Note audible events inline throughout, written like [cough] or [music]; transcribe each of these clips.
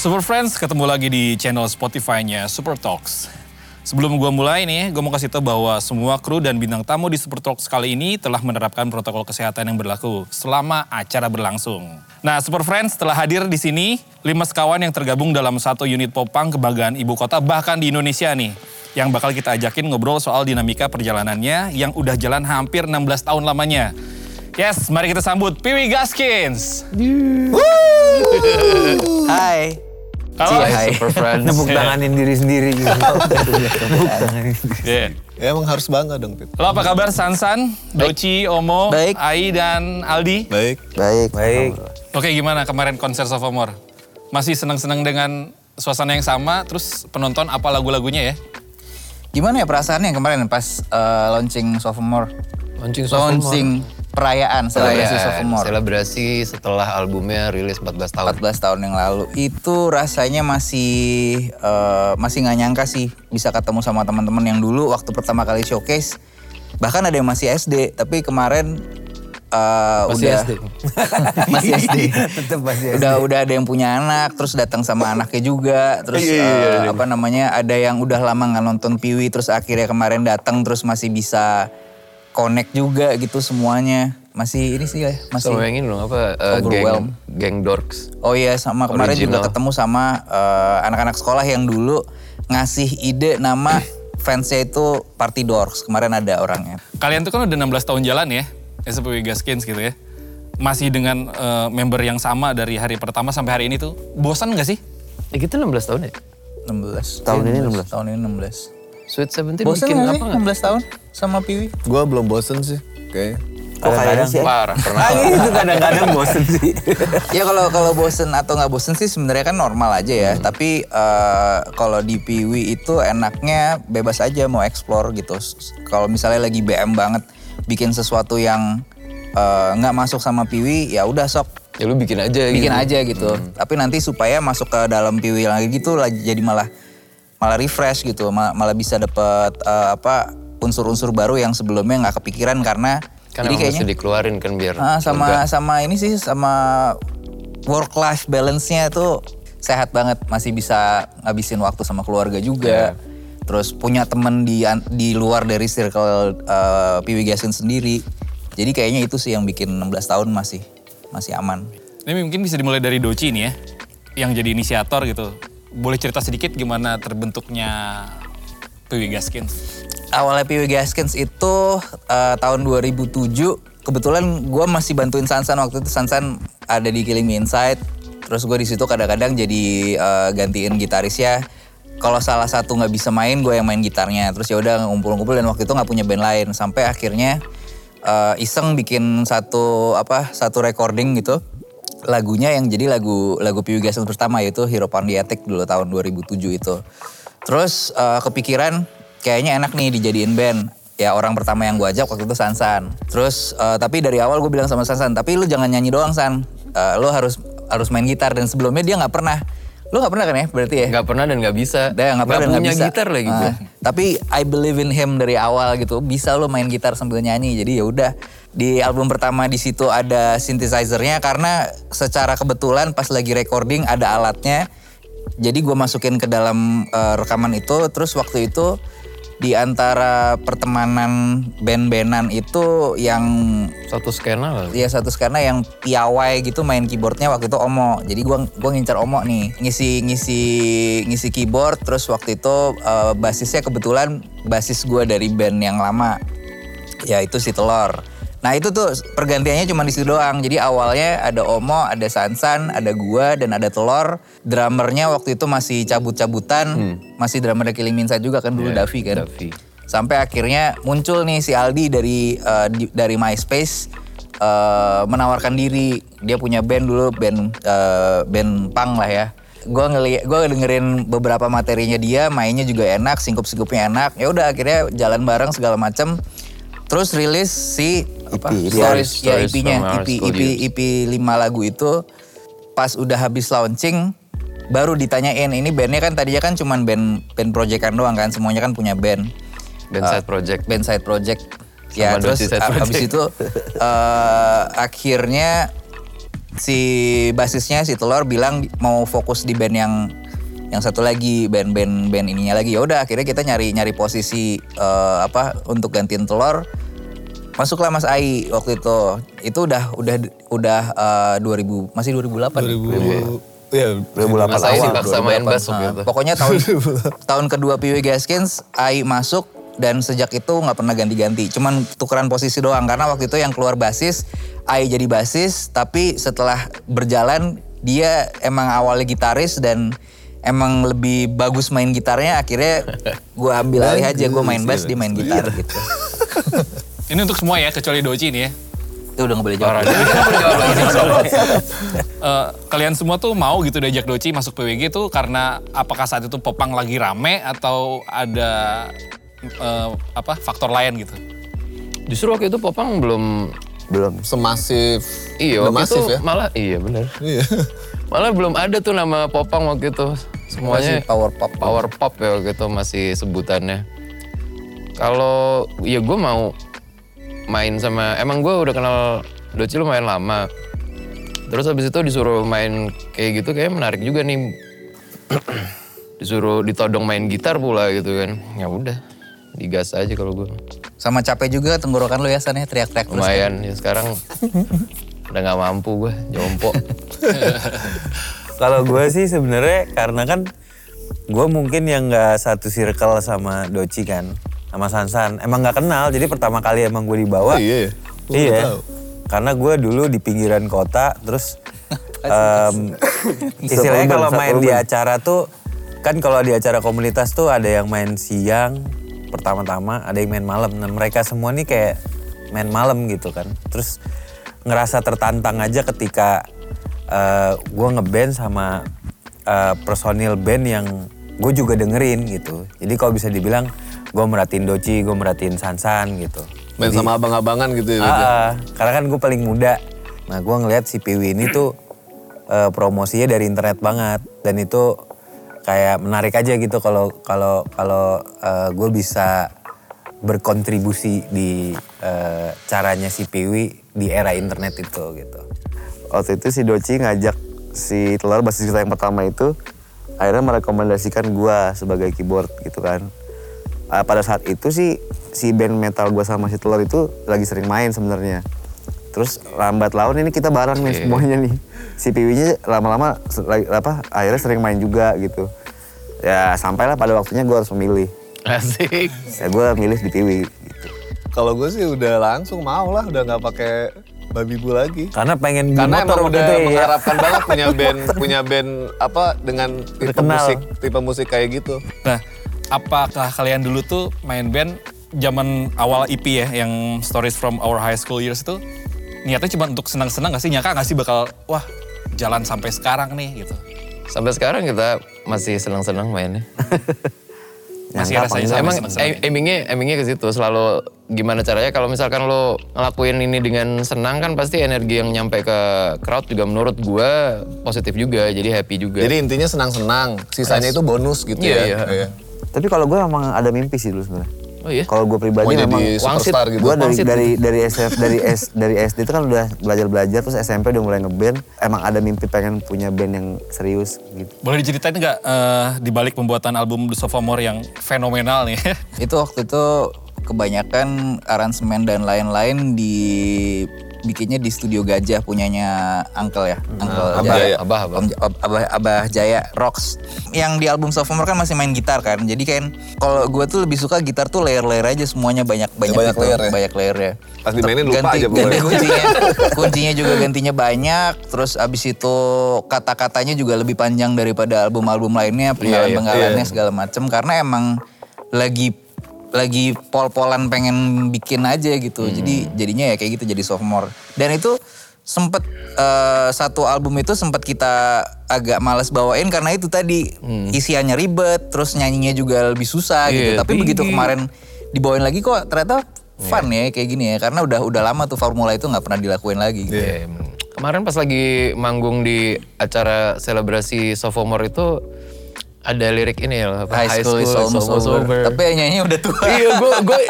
Super Friends ketemu lagi di channel Spotify-nya Super Talks. Sebelum gue mulai nih, gue mau kasih tau bahwa semua kru dan bintang tamu di Super Talks kali ini telah menerapkan protokol kesehatan yang berlaku selama acara berlangsung. Nah, Super Friends telah hadir di sini, lima sekawan yang tergabung dalam satu unit popang kebanggaan ibu kota bahkan di Indonesia nih. Yang bakal kita ajakin ngobrol soal dinamika perjalanannya yang udah jalan hampir 16 tahun lamanya. Yes, mari kita sambut Piwi Gaskins. Hai. Halo. Cie, hai. [laughs] Super Friends. Nepuk tanganin diri sendiri gitu. [laughs] Nepuk tanganin. Yeah. Ya emang harus bangga dong, Pip. Lo apa kabar Sansan, Doci, Omo, Baik. Ai, dan Aldi? Baik. Baik. Baik. Oke gimana kemarin konser Sophomore? Masih senang-senang dengan suasana yang sama, terus penonton apa lagu-lagunya ya? Gimana ya perasaannya kemarin pas eh, launching sophomore? Launching Launching perayaan selebrasi sophomore. Selebrasi setelah albumnya rilis 14 tahun. 14 tahun yang lalu itu rasanya masih eh, masih nggak nyangka sih bisa ketemu sama teman-teman yang dulu waktu pertama kali showcase bahkan ada yang masih SD tapi kemarin eh, Masih udah SD. [laughs] masih SD Tetap masih udah udah ada yang punya anak terus datang sama anaknya juga terus Iya, iya, iya, eh, apa namanya ada yang udah lama nggak nonton Piwi terus akhirnya kemarin datang terus masih bisa connect juga gitu semuanya masih ini sih ya masih Sama yang ini dong, apa? Overwhelm. geng, geng Dorks. Oh iya sama kemarin juga Original. ketemu sama eh, anak-anak sekolah yang dulu ngasih ide nama [clears throat] fansnya itu Party Dorks. Kemarin ada orangnya. Kalian tuh kan udah 16 tahun jalan ya, SPW Gaskins gitu ya. Masih dengan eh, member yang sama dari hari pertama sampai hari ini tuh, bosan nggak sih? Eh kita 16 tahun ya? 16. Tahun Iya, ini 16. Tahun ini 16. Sweet Seventeen Bosan bikin nggak apa sih nggak? 16 tahun sama Piwi? Gua belum bosen sih, kayaknya. Kok kayaknya sih? Parah, pernah. Ah, itu kadang-kadang bosen sih. [laughs] ya kalau kalau bosen atau nggak bosen sih sebenarnya kan normal aja ya. Hmm. Tapi eh, kalau di Piwi itu enaknya bebas aja mau explore gitu. Kalau misalnya lagi BM banget bikin sesuatu yang eh, nggak masuk sama Piwi ya udah sok Ya lu bikin aja bikin gitu. aja gitu. Tapi nanti supaya masuk ke dalam piwi lagi gitu lagi jadi malah malah refresh gitu, malah, malah bisa dapet eh, apa unsur-unsur baru yang sebelumnya nggak kepikiran karena Kan jadi kayaknya mesti dikeluarin kan biar ah, sama lega. sama ini sih sama work life balance-nya itu sehat banget, masih bisa ngabisin waktu sama keluarga juga. Terus punya temen di di luar dari circle eh, Piwi Gasin sendiri. Jadi kayaknya itu sih yang bikin 16 tahun masih masih aman. Ini mungkin bisa dimulai dari Doci nih ya, yang jadi inisiator gitu. Boleh cerita sedikit gimana terbentuknya Piwi Gaskins? awalnya PW Gaskins itu eh, tahun 2007 kebetulan gue masih bantuin Sansan waktu itu. Sansan ada di Killing Me Inside terus gue di situ kadang-kadang jadi eh, gantiin gitarisnya. Kalau salah satu nggak bisa main gue yang main gitarnya. Terus ya udah ngumpul-ngumpul dan waktu itu nggak punya band lain. Sampai akhirnya eh, iseng bikin satu apa satu recording gitu lagunya yang jadi lagu lagu Piwi Gaskins pertama yaitu Hero Pandiatek dulu tahun 2007 itu Terus eh, kepikiran kayaknya enak nih dijadiin band. Ya orang pertama yang gue ajak waktu itu Sansan. Terus eh, tapi dari awal gue bilang sama Sansan, tapi lu jangan nyanyi doang San. Eh, lu harus harus main gitar dan sebelumnya dia nggak pernah. Lu nggak pernah kan ya berarti ya? Nggak pernah dan nggak bisa. Dia nggak pernah dan punya bisa. gitar lagi gue. Ah, tapi I believe in him dari awal gitu. Bisa lo main gitar sambil nyanyi. Jadi ya udah di album pertama di situ ada synthesizer-nya karena secara kebetulan pas lagi recording ada alatnya. Jadi gue masukin ke dalam eh, rekaman itu. Terus waktu itu di antara pertemanan band-bandan itu yang Satu skena lah. ya satu karena yang piawai gitu main keyboardnya waktu itu Omo. Jadi gua gua ngincar Omo nih, ngisi ngisi ngisi keyboard terus waktu itu eh, basisnya kebetulan basis gua dari band yang lama. Ya itu si Telor. Nah itu tuh pergantiannya cuma di situ doang. Jadi awalnya ada Omo, ada Sansan, ada gua dan ada Telor. Drummernya waktu itu masih cabut-cabutan, masih drummer Killing Inside juga kan dulu Iya, Davi kan. Davi. Sampai akhirnya muncul nih si Aldi dari eh, di- dari MySpace eh, menawarkan diri. Dia punya band dulu, band eh, band punk lah ya. Gua ngeliat, gua dengerin beberapa materinya dia, mainnya juga enak, singkup-singkupnya enak. Ya udah akhirnya jalan bareng segala macem. Terus rilis si apa? EP, Stories, ya Stories EP-nya, from Our EP, School EP, Years. EP 5 lagu itu pas udah habis launching baru ditanyain ini bandnya kan tadinya kan cuman band band proyekan doang kan semuanya kan punya band Band side project. band side project ya Sama terus Doci side a- project. abis itu eh, akhirnya si basisnya si Telur bilang mau fokus di band yang yang satu lagi band-band band ininya lagi ya udah akhirnya kita nyari nyari posisi eh, apa untuk gantiin Telur masuklah Mas Ai waktu itu itu udah udah udah eh, 2000 masih 2008 ya? 2000, ya 2008 Mas Ai awal. dipaksa main bass waktu Nah, pokoknya tahun [laughs] tahun kedua PW Gaskins, Ai masuk dan sejak itu nggak pernah ganti-ganti. Cuman tukeran posisi doang karena waktu itu yang keluar basis, Ai jadi basis, tapi setelah berjalan dia emang awalnya gitaris dan emang lebih bagus main gitarnya akhirnya gue ambil [laughs] alih aja gue main bass dia main gitar gitu [laughs] Ini untuk semua ya, kecuali Doci nih ya. itu udah gak boleh jawab [laughs] [laughs] Eh, kalian semua tuh mau gitu diajak Doci masuk PWG tuh karena apakah saat itu Popang lagi rame atau ada eh, apa faktor lain gitu? Justru waktu itu Popang belum Belum. semasif, iya waktu masif itu ya. malah iya benar. Iya. Malah belum ada tuh nama Popang waktu itu. Semuanya Masih power pop. Power pop ya waktu itu masih sebutannya. Kalau ya gue mau main sama emang gue udah kenal Doci lumayan lama. Terus habis itu disuruh main kayak gitu kayak menarik juga nih. [clears throat] disuruh ditodong main gitar pula gitu kan. Ya udah, digas aja kalau gue. sama capek juga tenggorokan lu ya San ya teriak-teriak terus Lumayan ya sekarang udah nggak mampu gue jompo. [laughs] Kalau gue sih sebenarnya karena kan gue mungkin yang nggak satu circle sama Doci kan, sama Sansan. Emang nggak kenal, jadi pertama kali emang gue dibawa. Oh, iya ya? Gua iya. tahu. Karena gue dulu di pinggiran kota, terus [laughs] em, istilahnya kalau main di acara tuh kan kalau di acara komunitas tuh ada yang main siang pertama-tama, ada yang main malam. Nah mereka semua nih kayak main malam gitu kan. Terus ngerasa tertantang aja ketika gue ngeband sama eh, personil band yang gue juga dengerin gitu. Jadi kalau bisa dibilang gue merhatiin Doci, gue merhatiin Sansan gitu. Main sama abang-abangan gitu ya. Ya? Ah, ah. karena kan gue paling muda. Nah, gue ngeliat si Piwi ini tuh eh, promosinya dari internet banget dan itu kayak menarik aja gitu kalau kalau kalau gue bisa berkontribusi di eh, caranya si Piwi di era internet itu gitu. waktu itu si Doci ngajak si Telur basis kita yang pertama itu akhirnya merekomendasikan gua sebagai keyboard gitu kan Ah, pada saat itu sih si band metal gua sama si Telur itu lagi sering main sebenarnya terus lambat laun ini kita bareng nih semuanya nih si Piwinya lama-lama apa akhirnya sering main juga gitu ya sampailah pada waktunya gua harus memilih Asik. ya gua milih di Piwi gitu. Kalau gue sih udah langsung mau lah, udah nggak pakai babi bu lagi. Karena pengen Karena motor emang udah itu ya. mengharapkan banget punya [laughs] band, punya band apa dengan tipe Terkenal. musik, tipe musik kayak gitu. Nah, apakah kalian dulu tuh main band zaman awal EP ya, yang Stories from Our High School Years itu niatnya cuma untuk senang-senang gak sih? Nyangka gak sih bakal, wah jalan sampai sekarang nih gitu. Sampai sekarang kita masih senang-senang mainnya. [laughs] Masih rasanya sampai Emang aimingnya aimingnya ke situ selalu gimana caranya kalau misalkan lo ngelakuin ini dengan senang kan pasti energi yang nyampe ke crowd juga menurut gua positif juga jadi happy juga. Jadi intinya senang-senang, sisanya itu bonus gitu Iya, ya. iya. Tapi kalau gue emang ada mimpi sih dulu sebenarnya oh iya. kalau gue pribadi Mau jadi memang superstar gitu. gue dari Wangsit. dari dari SF dari S dari SD itu kan udah belajar belajar terus SMP udah mulai ngeband emang ada mimpi pengen punya band yang serius gitu Boleh diceritain nggak eh, di balik pembuatan album The Sophomore yang fenomenal nih? Itu waktu itu kebanyakan aransemen dan lain-lain di bikinnya di studio Gajah punyanya Uncle ya, Uncle Abah Jaya. ya? Abah, Abah. Om Abah, Abah Jaya Rocks. Yang di album Sophomore kan masih main gitar kan. Jadi kan kalau gue tuh lebih suka gitar tuh layer-layer aja semuanya banyak banyak banyak gitu, layer ya? banyak layer ya. Pas dimainin lupa ganti, aja ganti [laughs] kuncinya. kuncinya juga gantinya banyak. Terus abis itu kata-katanya juga lebih panjang daripada album-album lainnya. Penggalan-penggalannya segala macem. Karena emang lagi lagi pol-polan pengen bikin aja gitu. Jadi jadinya ya kayak gitu jadi sophomore. Dan itu sempet eh, satu album itu sempat kita agak males bawain karena itu tadi isiannya ribet, terus nyanyinya juga lebih susah gitu. Iya, Tapi begitu tinggi. kemarin dibawain lagi kok ternyata fun ya kayak gini ya karena udah udah lama tuh formula itu nggak pernah dilakuin lagi. Iya, emang. Kemarin pas lagi manggung di acara selebrasi sophomore itu ada lirik ini ya apa? High school, is almost, over. Tapi yang nyanyi udah tua. [laughs] iya, gue gue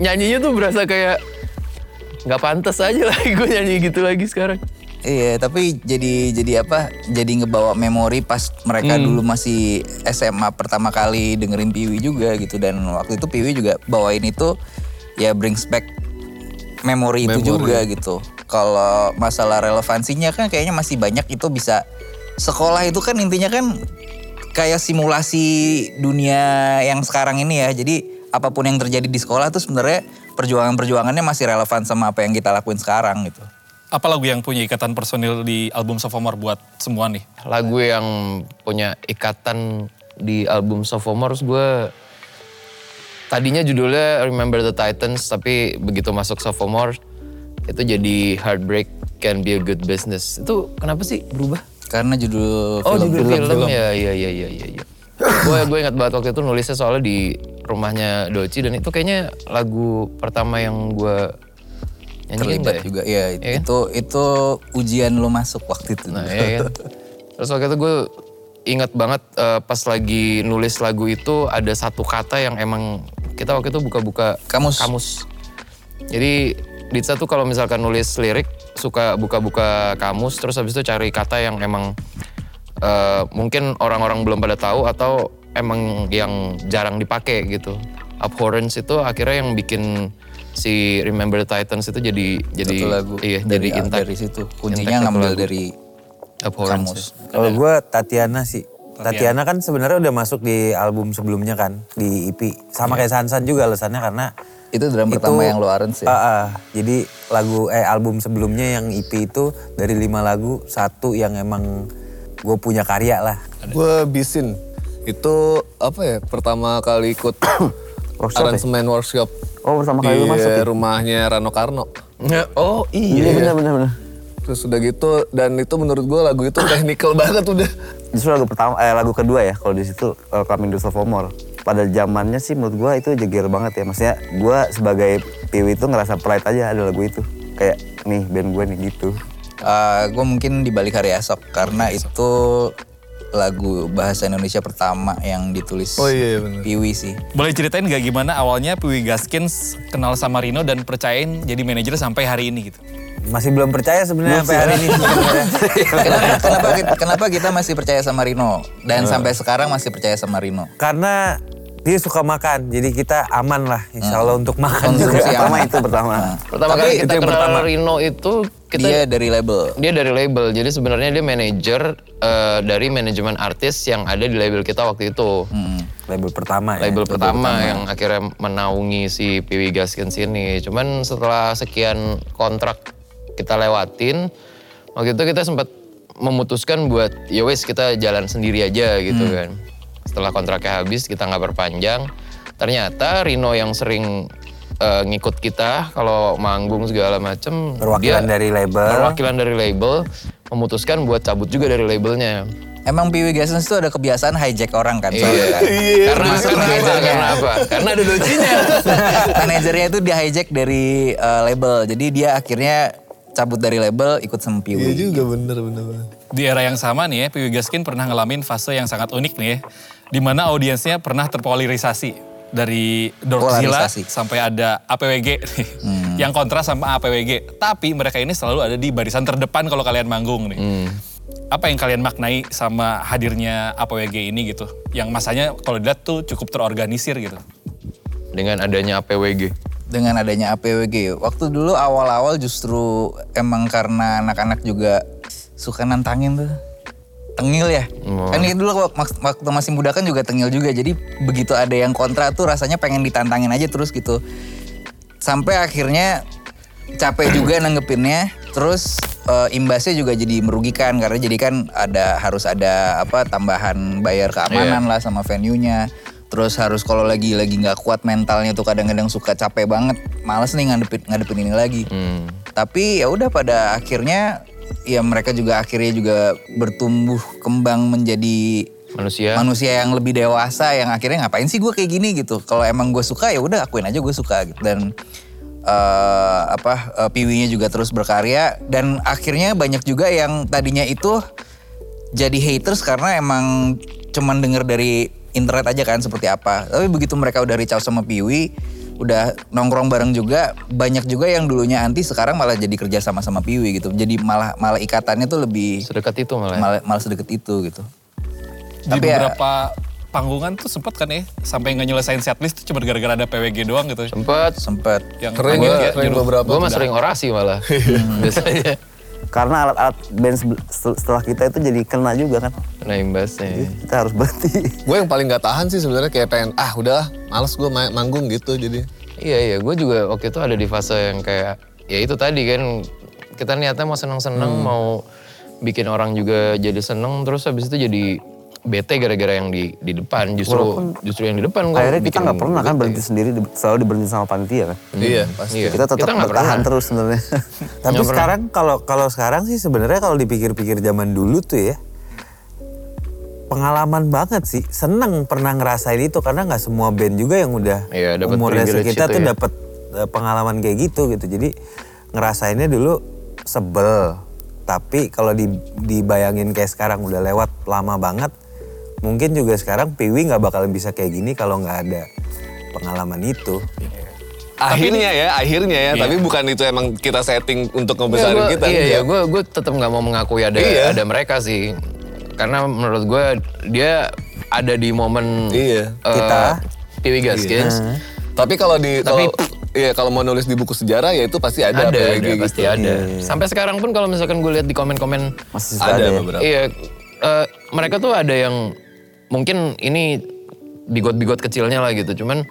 nyanyinya tuh berasa kayak nggak pantas aja lah [laughs] gue nyanyi gitu lagi sekarang. Iya, tapi jadi jadi apa? Jadi ngebawa memori pas mereka dulu masih SMA pertama kali dengerin Piwi juga gitu dan waktu itu Piwi juga bawain itu ya brings back memori itu juga gitu. Kalau masalah relevansinya kan kayaknya masih banyak itu bisa sekolah itu kan intinya kan kayak simulasi dunia yang sekarang ini ya. Jadi apa pun yang terjadi di sekolah tuh sebenarnya perjuangan-perjuangannya masih relevan sama apa yang kita lakuin sekarang gitu. Apa lagu yang punya ikatan personil di album Sophomore buat semua nih? Lagu yang punya ikatan di album Sophomores gue tadinya judulnya Remember the Titans tapi begitu masuk Sophomore itu jadi Heartbreak Can Be a Good Business. Itu kenapa sih berubah? Karena judul Oh film. judul film, ya ya ya ya ya. ya. gue gue ingat banget waktu itu nulisnya soalnya di rumahnya Doci dan itu kayaknya lagu pertama yang gue nyanyiin terlibat ya? juga ya Iya kan? itu itu ujian lo masuk waktu itu Nah iya kan. Terus waktu itu gue ingat banget eh, pas lagi nulis lagu itu ada satu kata yang emang kita waktu itu buka-buka Kamus. kamus. Jadi Ditsa tuh kalau misalkan nulis lirik suka buka-buka kamus terus habis itu cari kata yang emang eh, mungkin orang-orang belum pada tahu atau emang yang jarang dipakai gitu. Abhorrence itu akhirnya yang bikin si Remember the Titans itu jadi jadi satu lagu iya dari, jadi intact. dari situ kuncinya ngambil lagu. dari Abhorrence. kamus Kalau gue Tatiana sih. Tatiana kan sebenarnya udah masuk di album sebelumnya kan di EP. Sama kayak Sansan juga alasannya karena itu drum pertama yang lo arrange ya Ah, ah. jadi lagu eh album sebelumnya yang EP itu dari lima lagu satu yang emang gue punya karya lah. Gue bisin. Itu apa ya pertama kali ikut [coughs] Workshop ya? aransemen workshop Oh pertama di kali lu masuk ya? rumahnya Rano Karno. Oh Iya bener bener bener. Terus udah gitu dan itu menurut gue lagu itu [coughs] technical banget udah. Justru lagu pertama, eh, lagu kedua ya kalau di situ uh, Coming to Sophomore. Pada zamannya sih menurut gua itu jeger banget ya. Maksudnya gua sebagai Piwi itu ngerasa pride aja ada lagu itu. Kayak nih band gue nih gitu. gue mungkin di balik hari esok karena itu lagu bahasa Indonesia pertama yang ditulis Oh iya bener. Piwi sih Boleh ceritain gak gimana awalnya Piwi Gaskins kenal sama Rino dan percayain jadi manajer sampai hari ini gitu? Masih belum percaya sebenarnya sampai hari ini [laughs] kenapa, kenapa, kita- kenapa kita masih percaya sama Rino dan sampai sekarang masih percaya sama Rino Karena dia suka makan, jadi kita aman lah insya Allah untuk makan juga. Konsumsi Pertama aman. itu pertama. Pertama Tapi kali kita kenal pertama. Rino itu kita dia dia, dari label dari label. Jadi sebenarnya dia manajer eh, dari manajemen artis yang ada di label kita waktu itu. Label pertama ya. Label pertama yang akhirnya menaungi si Piwi Gaskins ini. Cuman setelah sekian kontrak kita lewatin, waktu itu kita sempat memutuskan buat ya wes kita jalan sendiri aja gitu kan. Setelah kontraknya habis kita nggak perpanjang. Ternyata Rino yang sering eh, ngikut kita kalau manggung segala macem Perwakilan dia- dari label. perwakilan dari label memutuskan buat cabut juga dari labelnya. emang Piwi Gaskins itu ada kebiasaan hijack orang kan soalnya Iya. kan? Karena, Termasuk karena, apa? manajernya. karena apa? [laughs] Karena ada docinya. [laughs] manajernya itu di hijack dari eh, label jadi dia akhirnya cabut dari label ikut sama Piwi Iya juga bener bener. bener. Di era yang sama nih ya, Piwi Gaskin pernah ngalamin fase yang sangat unik nih ya. Di mana audiensnya pernah terpolarisasi. Dari Dorkzilla Polarisasi. sampai ada APWG nih. Yang kontra sama APWG. Tapi mereka ini selalu ada di barisan terdepan kalau kalian manggung nih. Apa yang kalian maknai sama hadirnya APWG ini gitu? Yang masanya kalau dilihat tuh cukup terorganisir gitu. Dengan adanya APWG. dengan adanya APWG. Waktu dulu awal-awal justru emang karena anak-anak juga suka nantangin tuh. Tengil ya. Oh. Kan dulu wak- waktu masih muda kan juga tengil juga. Jadi begitu ada yang kontra tuh rasanya pengen ditantangin aja terus gitu. Sampai akhirnya capek juga nanggepinnya. Terus eh, imbasnya juga jadi merugikan karena jadi kan ada harus ada apa tambahan bayar keamanan lah sama venue-nya. Terus harus kalau lagi lagi nggak kuat mentalnya tuh kadang-kadang suka capek banget, males nih ngadepin ngadepin ini lagi. Hmm. Tapi ya udah pada akhirnya ya mereka juga akhirnya juga bertumbuh kembang menjadi Manusia. manusia yang lebih dewasa yang akhirnya ngapain sih gue kayak gini gitu. Kalau emang gue suka ya udah akuin aja gue suka gitu. Dan eh, apa eh, piwinya juga terus berkarya dan akhirnya banyak juga yang tadinya itu jadi haters karena emang cuman denger dari internet aja kan seperti apa. Tapi begitu mereka udah reach out sama Piwi, udah nongkrong bareng juga banyak juga yang dulunya anti sekarang malah jadi kerja sama sama Piwi gitu jadi malah malah ikatannya tuh lebih Sedekat itu malah. malah, malah sedekat itu gitu Di Tapi ya- beberapa panggungan tuh sempet kan ya sampai nggak nyelesain setlist tuh cuma gara-gara ada PWG doang gitu. Sempet. sempet Yang Keren gua- ya, nyuruh- beberapa. Gue mah sering orasi malah. [laughs] Biasanya. Karena alat-alat band setelah kita itu jadi kena juga kan. Kena imbasnya. Kita harus berhenti. [laughs] Gue yang paling gak tahan sih sebenarnya kayak pengen ah udahlah males gue manggung gitu jadi. Iya iya, gue juga waktu itu ada di fase yang kayak ya itu tadi kan kita niatnya mau seneng-seneng, mau bikin orang juga jadi seneng, terus habis itu jadi bete gara-gara yang di di depan, justru justru yang di depan gua Akhirnya kita nggak pernah kan berhenti sendiri, di- selalu diberhenti sama panitia kan. Iya pasti. Iya. Kita tetap bertahan pernah. terus sebenarnya. [laughs] Tapi sekarang kalau kalau sekarang sih sebenarnya kalau dipikir-pikir zaman dulu tuh ya pengalaman banget sih. Seneng pernah ngerasain itu karena nggak semua band juga yang udah Iya, umurnya kita tuh ya. dapat eh, pengalaman kayak gitu gitu. Jadi ngerasainnya dulu sebel. Tapi kalau di- dibayangin kayak sekarang udah lewat lama banget, mungkin juga sekarang Piwi nggak bakalan bisa kayak gini kalau nggak ada pengalaman itu. Akhirnya ya, akhirnya ya. Tapi bukan itu emang kita setting untuk Iya, ngebesarin gua- kita. Iya, iya, gue gue tetap nggak mau mengakui ada Iya. ada mereka sih, karena menurut gue dia ada di momen Iya. eh, Kita. Piwi Gaskins. Tapi kalau di Tapi- kalau iya kalau mau nulis di buku sejarah ya itu pasti ada, ada, ada, gitu. pasti ada. Sampai sekarang pun kalau misalkan gue lihat di komen-komen, Masih Ada ada, ya. beberapa. iya, eh, mereka tuh ada yang mungkin ini bigot-bigot kecilnya lah gitu. Cuman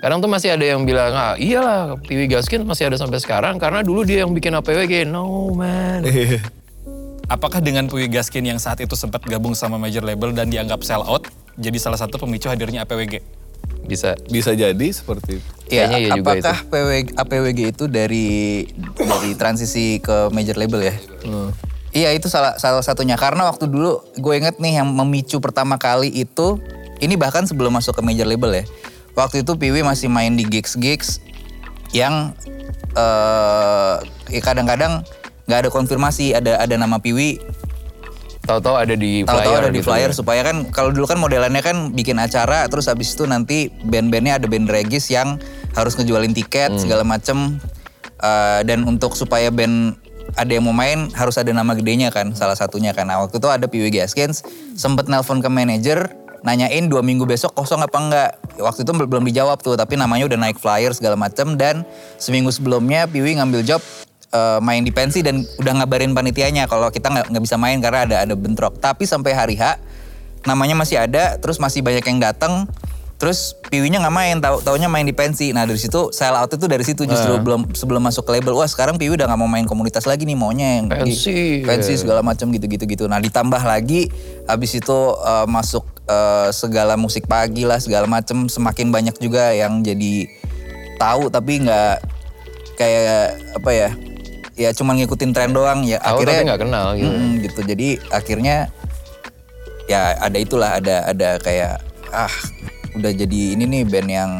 kadang tuh masih ada yang bilang, ah iyalah Piwi Gaskin masih ada sampai sekarang karena dulu dia yang bikin APWG. No man. [laughs] Apakah dengan Puyi Gaskin yang saat itu sempat gabung sama major label dan dianggap sell out, jadi salah satu pemicu hadirnya APWG? Bisa. Bisa jadi seperti itu. Ya, Kayaknya iya juga apakah PWG, APWG itu dari dari transisi ke major label ya? Iya itu salah salah satunya karena waktu dulu gue inget nih yang memicu pertama kali itu ini bahkan sebelum masuk ke major label ya. Waktu itu Piwi masih main di gigs-gigs yang eh ya kadang-kadang nggak ada konfirmasi ada ada nama Piwi Tahu-tahu ada di flyer. tahu-tahu ada di gitu flyer ya. supaya kan kalau dulu kan modelannya kan bikin acara terus habis itu nanti band-bandnya ada band regis yang harus ngejualin tiket Hmm. segala macem Eh, dan untuk supaya band ada yang mau main harus ada nama gedenya kan salah satunya kan nah, waktu itu ada Piwi Gaskins sempet nelpon ke manajer nanyain dua minggu besok kosong apa enggak waktu itu bel- belum dijawab tuh tapi namanya udah naik flyer segala macem dan seminggu sebelumnya Piwi ngambil job eh, main di pensi dan udah ngabarin panitianya kalau kita nggak nggak bisa main karena ada ada bentrok. Tapi sampai hari H namanya masih ada, terus masih banyak yang datang. Terus Piwinya nggak main, tahu taunya main di pensi. Nah dari situ sell out itu dari situ justru belum sebelum masuk ke label. Wah sekarang Piwi udah nggak mau main komunitas lagi nih, maunya yang Pensi, pensi segala macam gitu-gitu gitu. Nah ditambah lagi abis itu eh, masuk eh, segala musik pagi lah segala macam semakin banyak juga yang jadi tahu tapi nggak kayak apa ya ya cuman ngikutin tren doang ya Tahu akhirnya tapi nggak kenal gitu. Mm-mm, gitu jadi akhirnya ya ada itulah ada ada kayak ah udah jadi ini nih band yang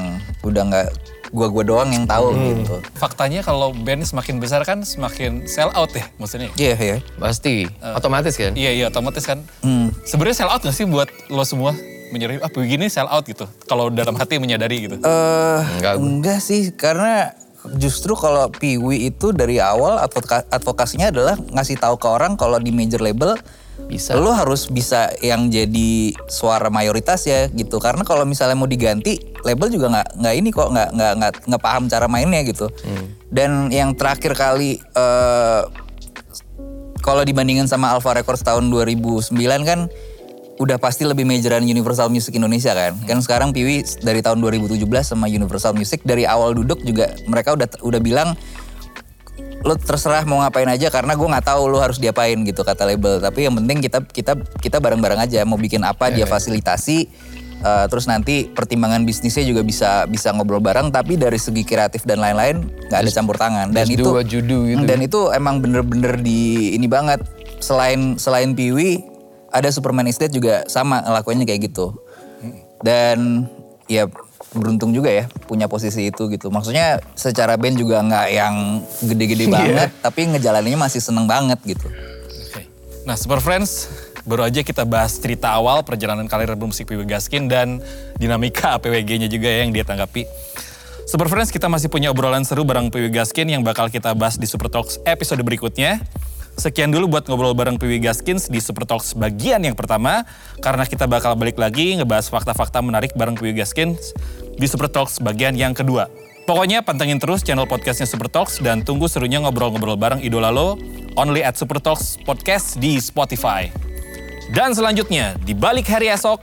udah nggak gua-gua doang yang tahu gitu Faktanya kalau band semakin besar kan semakin sell out ya maksudnya. iya iya Pasti. Otomatis kan. Iya iya otomatis kan. Hmm. Sebenarnya sell out gak sih buat lo semua menyadari ah begini sell out gitu. Kalau dalam hati menyadari gitu. Eh, Enggak, gua. enggak sih karena justru kalau Piwi itu dari awal advoka- advokasinya adalah ngasih tahu ke orang kalau di major label Bisa. lo harus bisa yang jadi suara mayoritas ya gitu karena kalau misalnya mau diganti label juga nggak nggak ini kok nggak nggak nggak nggak paham cara mainnya gitu dan yang terakhir kali eh, kalau dibandingin sama Alpha Records tahun 2009 kan udah pasti lebih majoran Universal Music Indonesia kan. Kan sekarang Piwi dari tahun 2017 sama Universal Music dari awal duduk juga mereka udah udah bilang lo terserah mau ngapain aja karena gue nggak tahu lo harus diapain gitu kata label. Tapi yang penting kita kita kita bareng-bareng aja mau bikin apa dia fasilitasi eh, terus nanti pertimbangan bisnisnya juga bisa bisa ngobrol bareng. Tapi dari segi kreatif dan lain-lain nggak ada campur tangan. Dan itu do gitu. dan itu emang bener-bener di ini banget. Selain selain Piwi ada Superman Estate juga sama ngelakuinnya kayak gitu. Dan ya beruntung juga ya punya posisi itu gitu maksudnya secara band juga nggak yang gede-gede banget tapi ngejalaninnya masih seneng banget gitu Oke. Nah, Super Friends, baru aja kita bahas cerita awal perjalanan karir bermusik Piwi Gaskin dan dinamika APWG-nya juga ya yang dia tanggapi. Super Friends, kita masih punya obrolan seru bareng Piwi Gaskin yang bakal kita bahas di Super Talks episode berikutnya. Sekian dulu buat ngobrol bareng Piwi Gaskins di Super Talks bagian yang pertama. Karena kita bakal balik lagi ngebahas fakta-fakta menarik bareng Piwi Gaskins di Super Talks bagian yang kedua. Pokoknya pantengin terus channel podcastnya Super Talks dan tunggu serunya ngobrol-ngobrol bareng idola lo only at Super Talks Podcast di Spotify. Dan selanjutnya, di balik hari esok,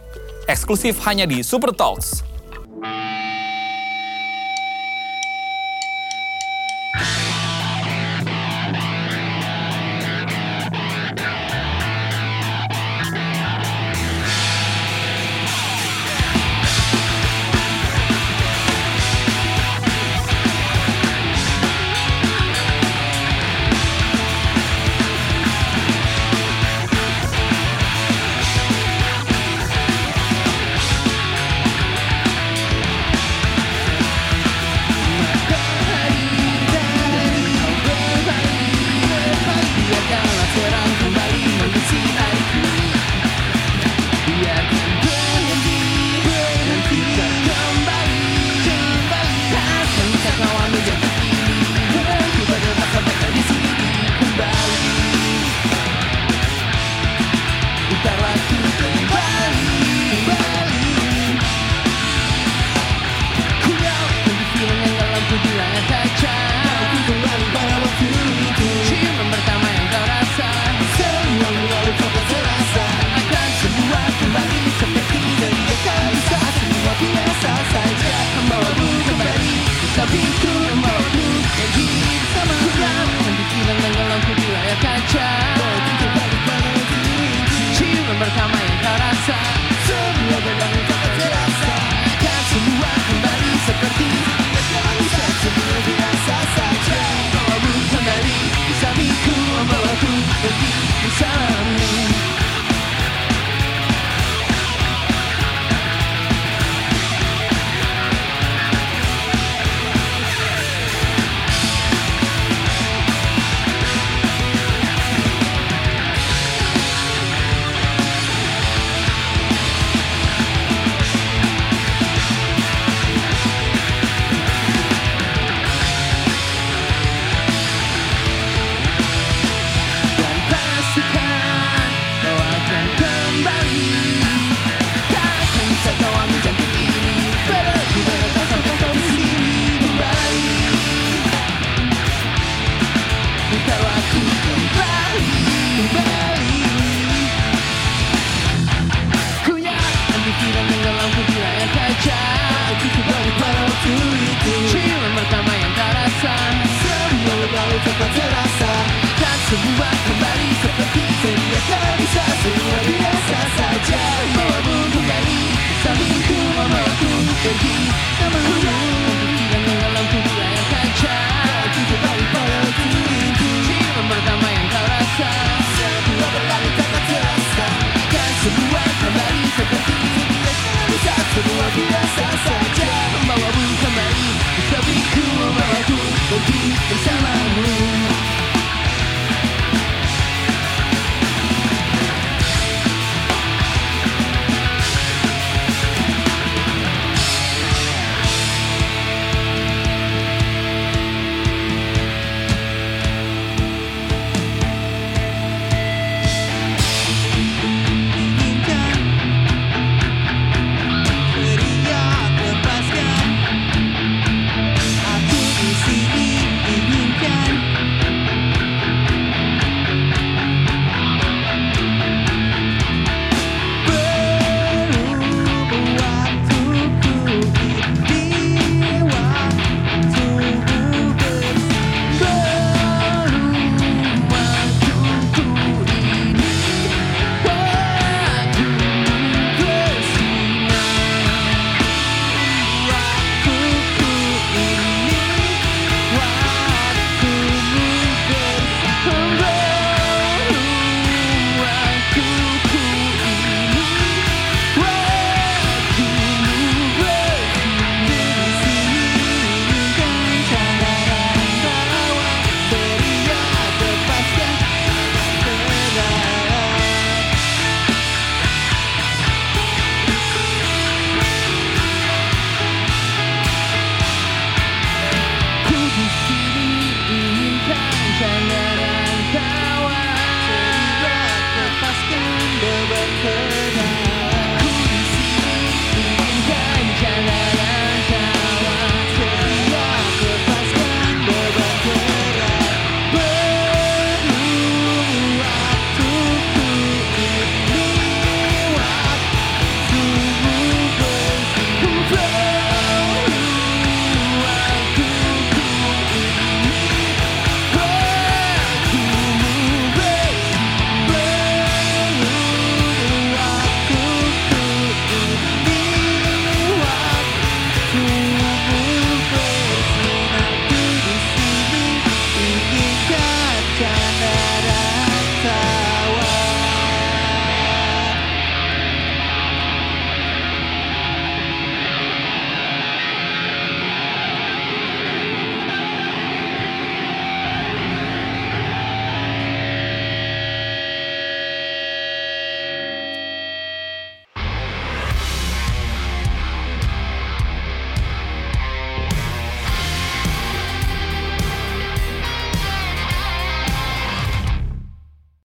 eksklusif hanya di Super Talks.